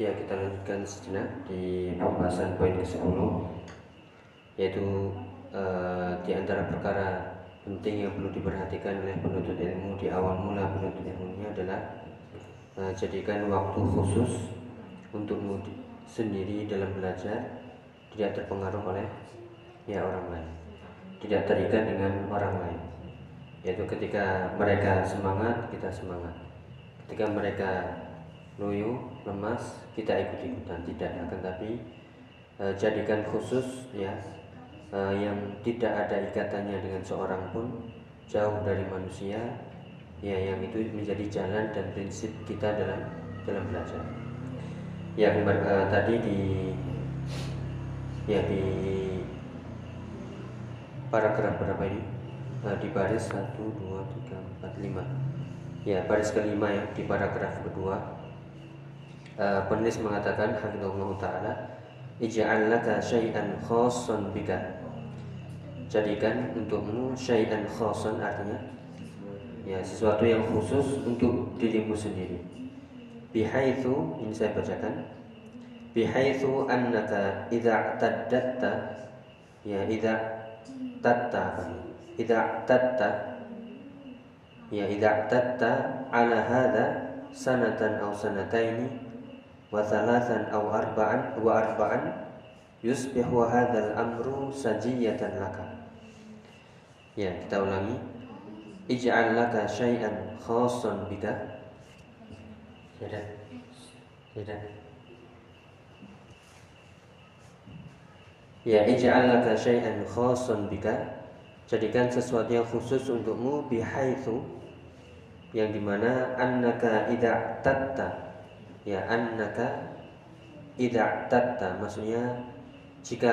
Ya kita lanjutkan sejenak di pembahasan poin ke-10 Yaitu uh, di antara perkara penting yang perlu diperhatikan oleh penuntut ilmu di awal mula penuntut ilmunya adalah uh, jadikan waktu khusus untuk sendiri dalam belajar tidak terpengaruh oleh ya orang lain tidak terikat dengan orang lain. Yaitu ketika mereka semangat kita semangat. Ketika mereka loyo lemas kita ikut ikutan. Tidak akan tapi e, jadikan khusus ya e, yang tidak ada ikatannya dengan seorang pun jauh dari manusia ya yang itu menjadi jalan dan prinsip kita dalam dalam belajar. Yang e, tadi di ya di paragraf berapa ini? Nah, di baris 1 2 3 4 5 ya baris kelima ya di paragraf kedua. Uh, penulis mengatakan hafizallahu taala ij'al laka syai'an khassan bika. Jadikan untukmu syai'an khassan artinya ya sesuatu yang khusus untuk dirimu sendiri. Bihaitsu ini saya bacakan. Bihaitsu annaka idza taddatta ya idza tatta. Idza tatta. Ya idza tatta ala hadha sanatan aw sanataini wa thalathan aw arba'an wa arba'an yusbihu hadzal amru sajiyatan laka. Ya kita ulangi. Ij'al laka syai'an khassan bika. Tidak tidak Ya ij'alaka syai'an khassan bika. Jadikan sesuatu yang khusus untukmu bihaitsu yang di mana annaka idza tatta. Ya annaka idza tatta. Maksudnya jika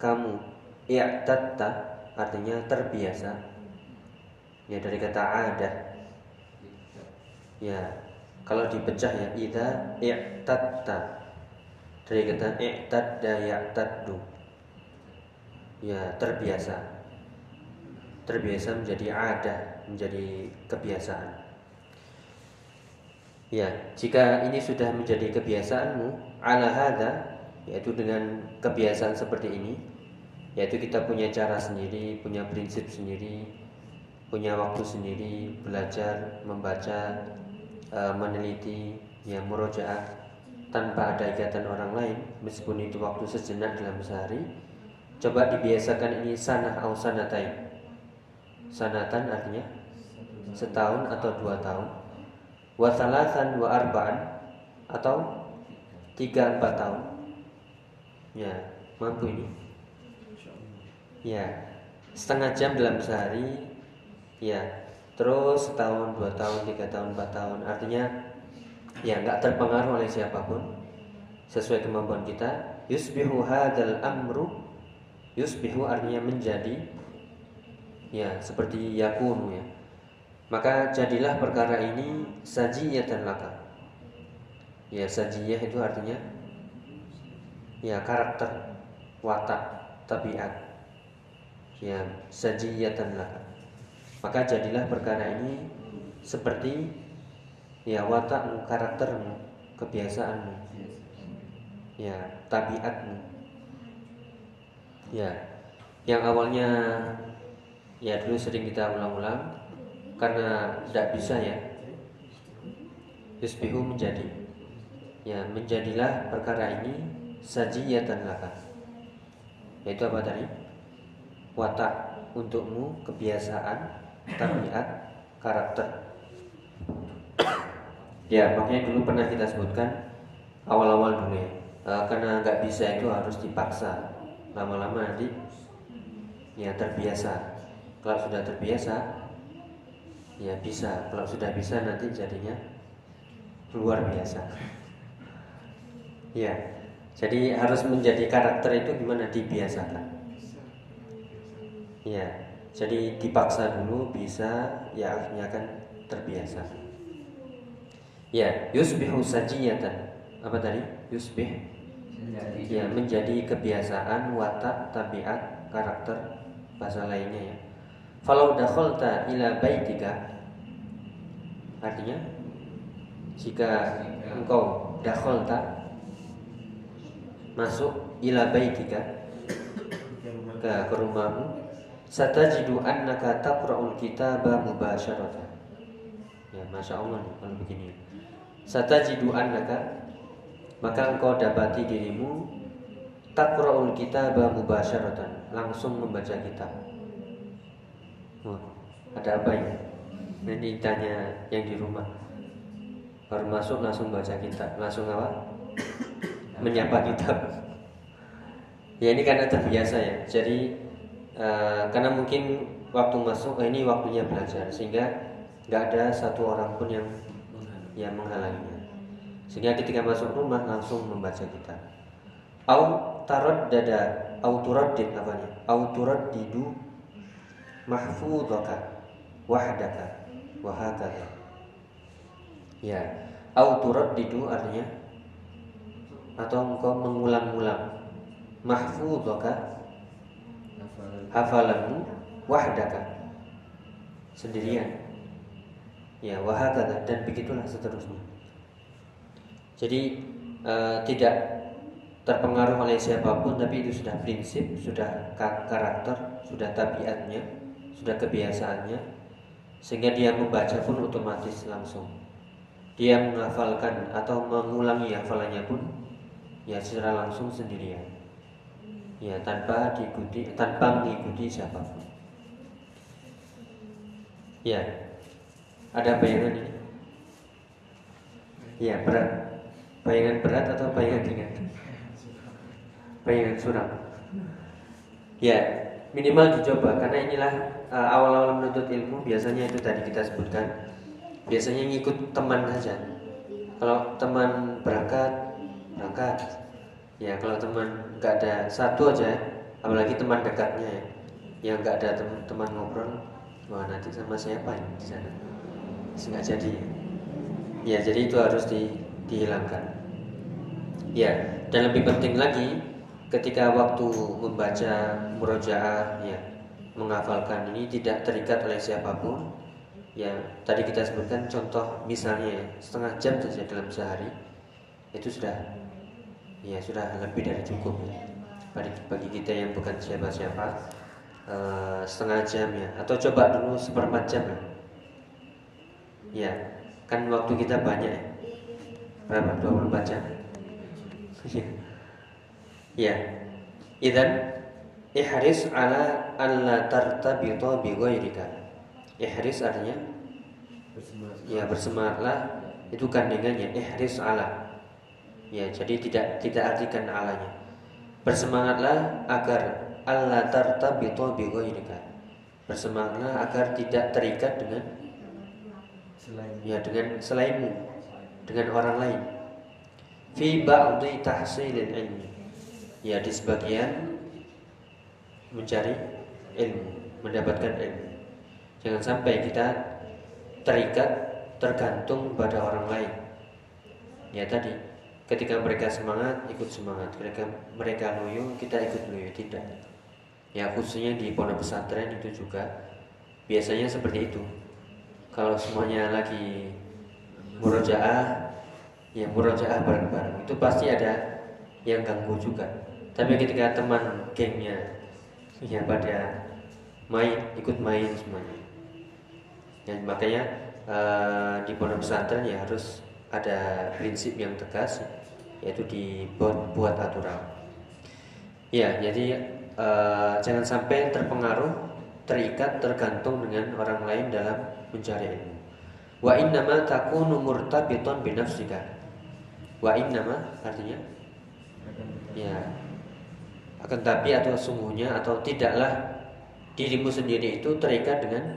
kamu i'tatta artinya terbiasa. Ya dari kata ada. Ya kalau dipecah ya idza i'tatta dari kata i'tadda ya'taddu ya terbiasa. Terbiasa menjadi ada menjadi kebiasaan. Ya jika ini sudah menjadi kebiasaanmu ala hada yaitu dengan kebiasaan seperti ini yaitu kita punya cara sendiri punya prinsip sendiri punya waktu sendiri belajar membaca e, meneliti ya murojaah tanpa ada ikatan orang lain meskipun itu waktu sejenak dalam sehari Coba dibiasakan ini sanah au sanatain. Sanatan artinya setahun atau dua tahun. Wa salasan wa arba'an atau tiga empat tahun. Ya, mampu ini. Ya, setengah jam dalam sehari. Ya, terus setahun, dua tahun, tiga tahun, empat tahun. Artinya ya nggak terpengaruh oleh siapa pun sesuai kemampuan kita. Yusbihu hadal amru Yusbihu artinya menjadi ya seperti yakunu ya. Maka jadilah perkara ini sajiyatan laka. Ya sajiyah itu artinya ya karakter, watak, tabiat. Ya sajiyatan laka. Maka jadilah perkara ini seperti ya watakmu, karaktermu, kebiasaanmu, ya tabiatmu Ya, yang awalnya ya dulu sering kita ulang-ulang karena tidak bisa ya. Yusbihu menjadi. Ya, menjadilah perkara ini sajiyatan laka. Yaitu apa tadi? Watak untukmu, kebiasaan, tabiat, karakter. ya, makanya dulu pernah kita sebutkan awal-awal dulu ya. E, karena nggak bisa itu harus dipaksa lama-lama nanti ya terbiasa. Kalau sudah terbiasa ya bisa. Kalau sudah bisa nanti jadinya luar biasa. Ya jadi harus menjadi karakter itu gimana? Dibiasakan. Ya jadi dipaksa dulu bisa ya akhirnya kan terbiasa. Ya yusbihu sajiyatan. Apa tadi? Yusbih ya menjadi kebiasaan watak tabiat karakter bahasa lainnya ya. Falau dakhalta ila baitika. Artinya jika engkau dakhalta masuk ila baitika ke, ke rumahmu satajidu annaka taqra'ul kitaba mubasyaratan ya masya Allah nih kalau begini satajidu annaka maka engkau dapati dirimu taqra'ul kitaba mubasyaratan langsung membaca kitab. Oh, ada apa ya ini tanya yang di rumah. Baru masuk langsung baca kitab. Langsung apa? Menyapa kitab. Ya ini karena terbiasa ya. Jadi uh, karena mungkin waktu masuk eh, ini waktunya belajar. Sehingga nggak ada satu orang pun yang yang menghalanginya sehingga ketika masuk rumah langsung membaca kitab. Au tarot dada au turaddid namanya au turaddidu mahfudhaka wahdaka wahakata ya auturat didu artinya atau engkau mengulang-ulang mahfudhaka hafalanmu wahdaka sendirian. Ya wahakata dan begitulah seterusnya jadi uh, tidak terpengaruh oleh siapa pun tapi itu sudah prinsip sudah karakter sudah tabiatnya sudah kebiasaannya. Sehingga dia membaca pun otomatis langsung. Dia menghafalkan atau mengulangi hafalannya pun ya secara langsung sendirian. Ya tanpa diikuti tanpa mengikuti siapa pun. Ya ada bayangan ini ya berat bayangan berat atau bayangan ringan? Bayangan suram. Ya minimal dicoba karena inilah uh, awal-awal menuntut ilmu biasanya itu tadi kita sebutkan biasanya ngikut teman saja. Kalau teman berangkat berangkat. Ya kalau teman nggak ada satu aja apalagi teman dekatnya ya yang nggak ada teman, teman ngobrol wah nanti sama siapa ini di sana? Nggak jadi. Ya jadi itu harus di, dihilangkan ya dan lebih penting lagi ketika waktu membaca murojaah ya menghafalkan ini tidak terikat oleh siapa pun ya tadi kita sebutkan contoh misalnya setengah jam saja dalam sehari itu sudah ya sudah lebih dari cukup ya. bagi bagi kita yang bukan siapa-siapa uh, setengah jam ya atau coba dulu seperempat jam ya. ya kan waktu kita banyak ya berapa 24 jam Ya. Idan ihris ala alla tartabita bi ghairika. Ihris artinya ya bersemangatlah itu kandungannya ihris ala. Ya, jadi tidak tidak artikan alanya. Bersemangatlah agar alla tartabita bi ghairika. Bersemangatlah agar tidak terikat dengan selain ya dengan selainmu, dengan orang lain. Fi ba'di tahsilil ilmi ya di sebagian mencari ilmu, mendapatkan ilmu. Jangan sampai kita terikat, tergantung pada orang lain. Ya tadi, ketika mereka semangat, ikut semangat. Ketika mereka loyo, kita ikut loyo. Tidak. Ya khususnya di pondok pesantren itu juga biasanya seperti itu. Kalau semuanya lagi murojaah, ya murojaah bareng-bareng. Itu pasti ada yang ganggu juga. Tapi ketika teman gengnya ya pada main ikut main semuanya. Dan makanya uh, di pondok pesantren ya harus ada prinsip yang tegas yaitu dibuat buat aturan. Ya jadi uh, jangan sampai terpengaruh terikat tergantung dengan orang lain dalam mencari ilmu wa innama takunu murtabiton binafsika wa innama artinya? Ya. Akan tapi atau sungguhnya atau tidaklah dirimu sendiri itu terikat dengan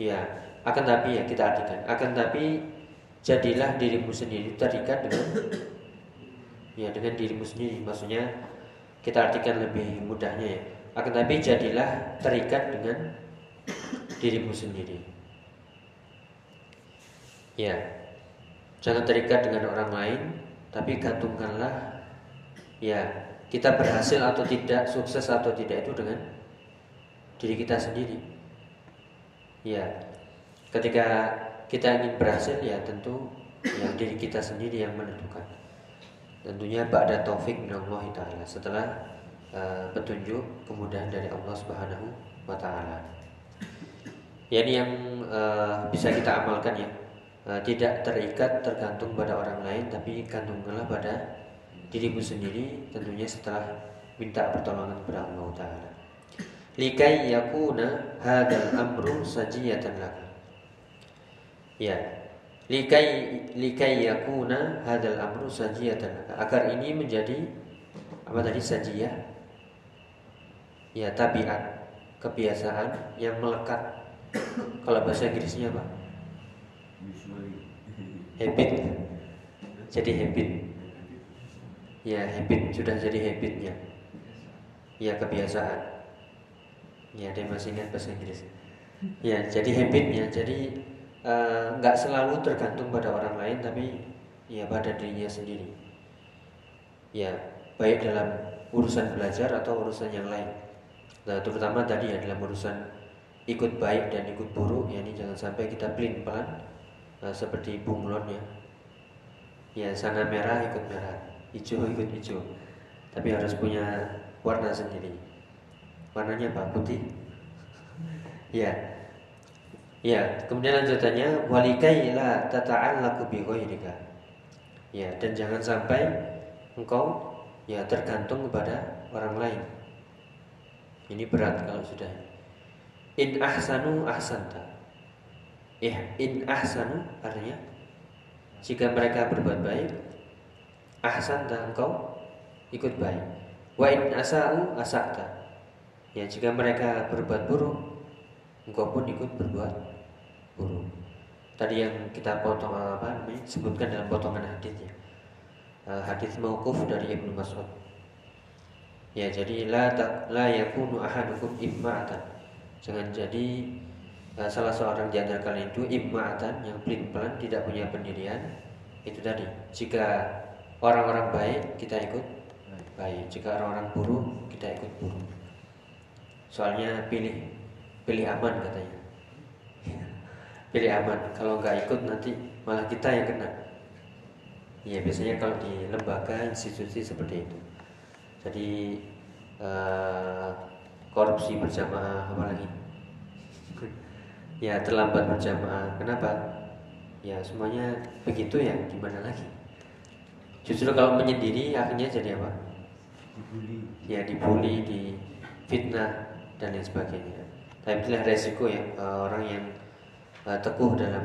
ya akan tapi ya kita artikan. Akan tapi jadilah dirimu sendiri terikat dengan ya dengan dirimu sendiri. Maksudnya kita artikan lebih mudahnya ya. Akan tapi jadilah terikat dengan dirimu sendiri ya jangan terikat dengan orang lain tapi gantungkanlah ya kita berhasil atau tidak, sukses atau tidak itu dengan diri kita sendiri. Ya, ketika kita ingin berhasil ya tentu yang diri kita sendiri yang menentukan. Tentunya ba'da taufik minallah taala setelah uh, petunjuk kemudahan dari Allah Subhanahu wa taala. Ya, ini yang uh, bisa kita amalkan ya. Uh, tidak terikat tergantung pada orang lain tapi gantunglah pada dirimu sendiri tentunya setelah minta pertolongan kepada Allah taala. Likai yakuna hadal amru sajiyatan laka. Ya, likai likai yakuna hadal amru sajiyatan agar ini menjadi apa tadi sajiyah ya tabiat kebiasaan yang melekat kalau bahasa Inggrisnya apa habit. Jadi habit. Ya habit. Sudah jadi habitnya. Ya kebiasaan. Ya dia masih ingat bahasa Inggris. Ya jadi habitnya. Jadi Eh, nggak uh, selalu tergantung pada orang lain tapi ya pada dirinya sendiri. Ya baik dalam urusan belajar atau urusan yang lain. Nah terutama tadi ya dalam urusan ikut baik dan ikut buruk ya ini jangan sampai kita pelin pelan nah, seperti bunglon ya ya sana merah ikut merah hijau ikut hijau tapi harus punya warna sendiri warnanya apa putih ya Ya, kemudian lanjutannya walikai la tata'allaqu bi ghairika. Ya, dan jangan sampai engkau ya tergantung kepada orang lain. Ini berat kalau sudah. In ahsanu ahsanta. Ya, in ahsanu artinya jika mereka berbuat baik, ahsanta engkau ikut baik. Wa in asa'u asakta. Ya, jika mereka berbuat buruk, engkau pun ikut berbuat buruk. Tadi yang kita potong apa namanya sebutkan dalam potongan hadis ya. Uh, hadis mauquf dari Ibnu Mas'ud. Ya, jadi la ta, la yakunu ahadukum imma'atan. Jangan jadi salah seorang di antara kalian itu imma'atan yang pelin-pelan tidak punya pendirian. Itu tadi. Jika orang-orang baik kita ikut baik. Jika orang-orang buruk kita ikut buruk. Soalnya pilih pilih aman katanya pilih aman kalau nggak ikut nanti malah kita yang kena ya biasanya kalau di lembaga institusi seperti itu jadi uh, korupsi berjamaah apalagi ya terlambat berjamaah. Kenapa? Ya semuanya begitu ya. Gimana lagi? Justru kalau menyendiri akhirnya jadi apa? Dibully. Ya dibully di fitnah dan lain sebagainya. Tapi itulah resiko ya. Orang yang uh, teguh dalam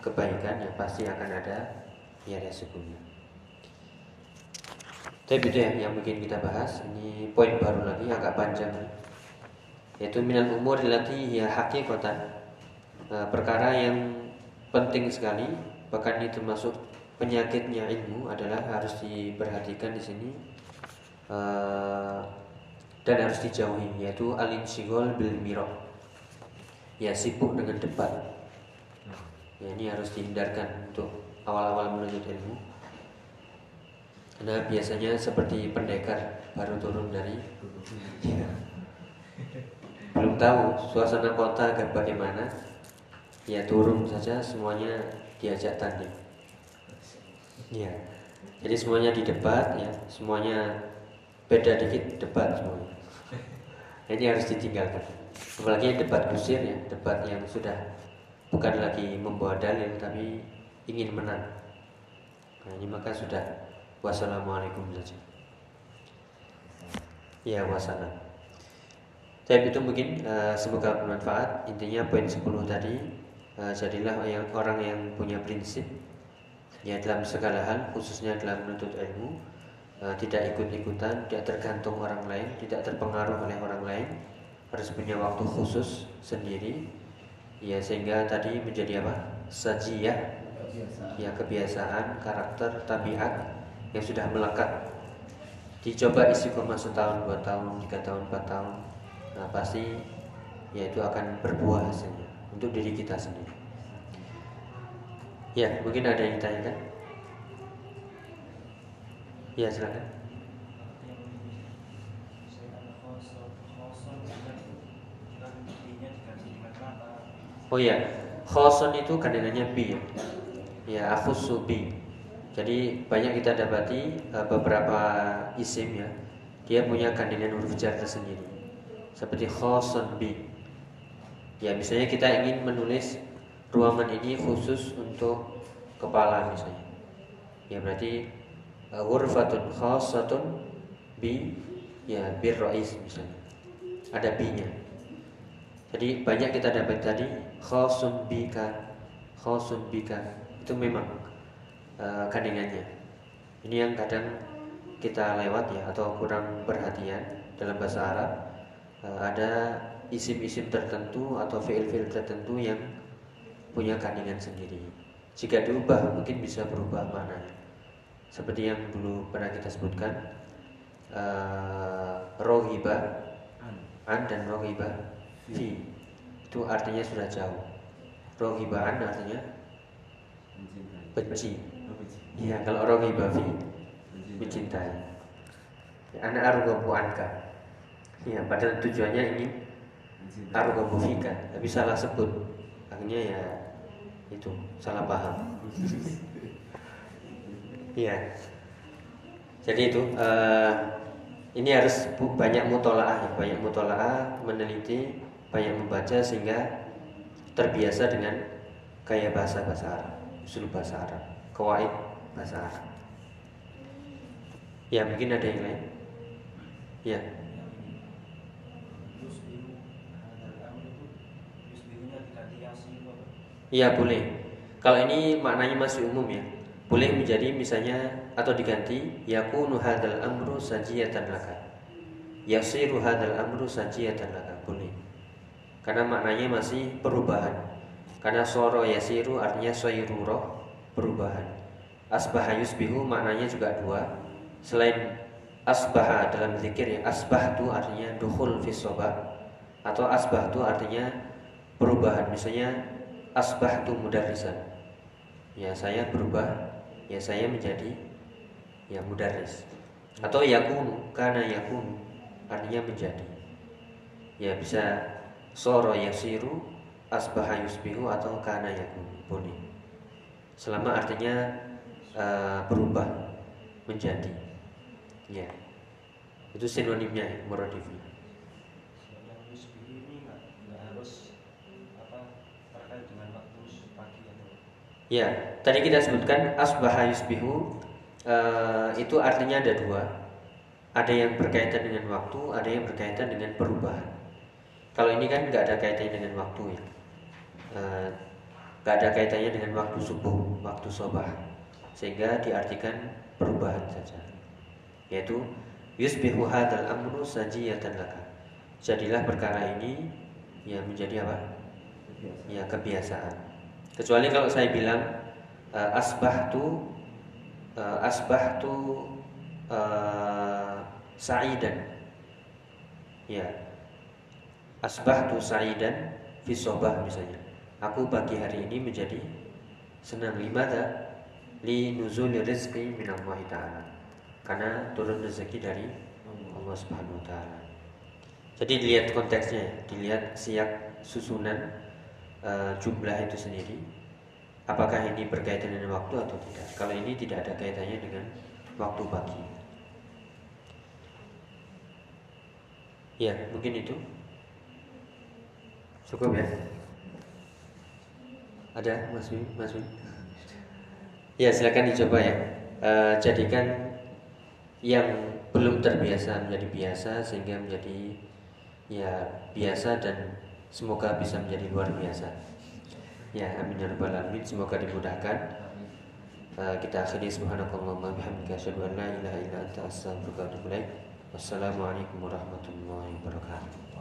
kebaikan ya pasti akan ada ya resikonya. Tapi itu ya yang mungkin kita bahas. Ini poin baru lagi agak panjang. Yaitu minal umur dilati ya kota uh, perkara yang penting sekali bahkan ini termasuk penyakitnya ilmu adalah harus diperhatikan di sini uh, dan harus dijauhi yaitu alim sigol bil mirok. Ya sibuk dengan debat. Ya, ini harus dihindarkan untuk awal-awal menuntut ilmu. Karena biasanya seperti pendekar baru turun dari belum tahu suasana kota agak bagaimana ya turun saja semuanya diajak tanding ya jadi semuanya di debat ya semuanya beda dikit debat semuanya ini harus ditinggalkan apalagi debat kusir ya debat yang sudah bukan lagi membawa dalil tapi ingin menang. Nah, ini maka sudah wassalamualaikum saja. Ya wassalam. Tapi itu mungkin uh, semoga bermanfaat. Intinya poin 10 tadi jadilah yang orang yang punya prinsip. Ya dalam segala hal khususnya dalam menuntut ilmu uh, tidak ikut-ikutan, tidak tergantung orang lain, tidak terpengaruh oleh orang lain, harus punya waktu khusus sendiri. Ya sehingga tadi menjadi apa? Sajiyah Ya kebiasaan, karakter, tabiat yang sudah melekat. Dicoba isi istiqomah setahun, dua tahun, tiga tahun, empat tahun. Nah pasti ya itu akan berbuah hasilnya Untuk diri kita sendiri Ya mungkin ada yang ditanyakan Ya silakan Oh ya, khoson itu kandungannya bi ya. Ya, aku subi. Jadi banyak kita dapati uh, beberapa isim ya, dia punya kandungan huruf jar tersendiri. Seperti khoson bi. Ya, misalnya kita ingin menulis ruangan ini khusus untuk kepala misalnya. Ya berarti uh, ghurfatun khasatun bi ya bir rais misalnya. Ada bi-nya. Jadi banyak kita dapat tadi khosun bika, khosun bika itu memang uh, kandungannya. Ini yang kadang kita lewat ya atau kurang perhatian dalam bahasa Arab uh, ada isim-isim tertentu atau fiil-fiil tertentu yang punya kandungan sendiri. Jika diubah mungkin bisa berubah maknanya. Seperti yang dulu pernah kita sebutkan uh, rohiba an. dan rohiba fi. Itu artinya sudah jauh. Rohibaan artinya benci. Iya kalau rohiba fi mencintai. anak argobu anka. Ya padahal tujuannya ini argobu fika tapi salah sebut. Akhirnya ya itu salah paham. Iya. Jadi itu uh, ini harus banyak mutolaah ya, banyak mutolaah meneliti banyak membaca sehingga terbiasa dengan gaya bahasa bahasa Arab usul bahasa Arab kawaid bahasa Arab. Ya mungkin ada yang lain? Ya Iya boleh. Kalau ini maknanya masih umum ya. Boleh menjadi misalnya atau diganti yakunu hadzal amru sajiyatan laka. Yasiru hadzal amru sajiyatan laka. Boleh. Karena maknanya masih perubahan. Karena soro yasiru artinya soiruro perubahan. Asbaha yusbihu maknanya juga dua. Selain asbaha dalam zikir ya asbah itu artinya dukhul fi atau asbah itu artinya perubahan. Misalnya asbah itu mudarrisan. Ya saya berubah ya saya menjadi ya mudaris atau yakun karena yakun artinya menjadi. Ya bisa soro yasiru asbaha yusbihu atau kana yakun boleh selama artinya uh, berubah menjadi. Ya itu sinonimnya muradifnya Ya, tadi kita sebutkan asbaha yusbihu uh, itu artinya ada dua. Ada yang berkaitan dengan waktu, ada yang berkaitan dengan perubahan. Kalau ini kan nggak ada kaitannya dengan waktu ya, uh, nggak ada kaitannya dengan waktu subuh, waktu sobah, sehingga diartikan perubahan saja. Yaitu yusbihu hadal amru sajiyatan laka. Jadilah perkara ini yang menjadi apa? Ya kebiasaan. Kecuali kalau saya bilang uh, asbah tu uh, asbah tu uh, sa'idan. Ya. Asbah tu sa'idan fi sobah misalnya. Aku pagi hari ini menjadi senang limada li nuzul rizqi min Allah taala. Karena turun rezeki dari Allah Subhanahu wa taala. Jadi dilihat konteksnya, dilihat siap susunan uh, jumlah itu sendiri apakah ini berkaitan dengan waktu atau tidak? Kalau ini tidak ada kaitannya dengan waktu pagi. Ya mungkin itu. Cukup ya? Ada Mas Wi Mas ya silakan dicoba ya. Uh, jadikan yang belum terbiasa menjadi biasa sehingga menjadi ya biasa dan Semoga bisa menjadi luar biasa. Ya, amin ya rabbal alamin. Semoga dimudahkan. Uh, kita akhiri subhanakallahumma bihamdika asyhadu an la ilaha illa anta astaghfiruka wa atubu ilaik. Wassalamualaikum warahmatullahi wabarakatuh.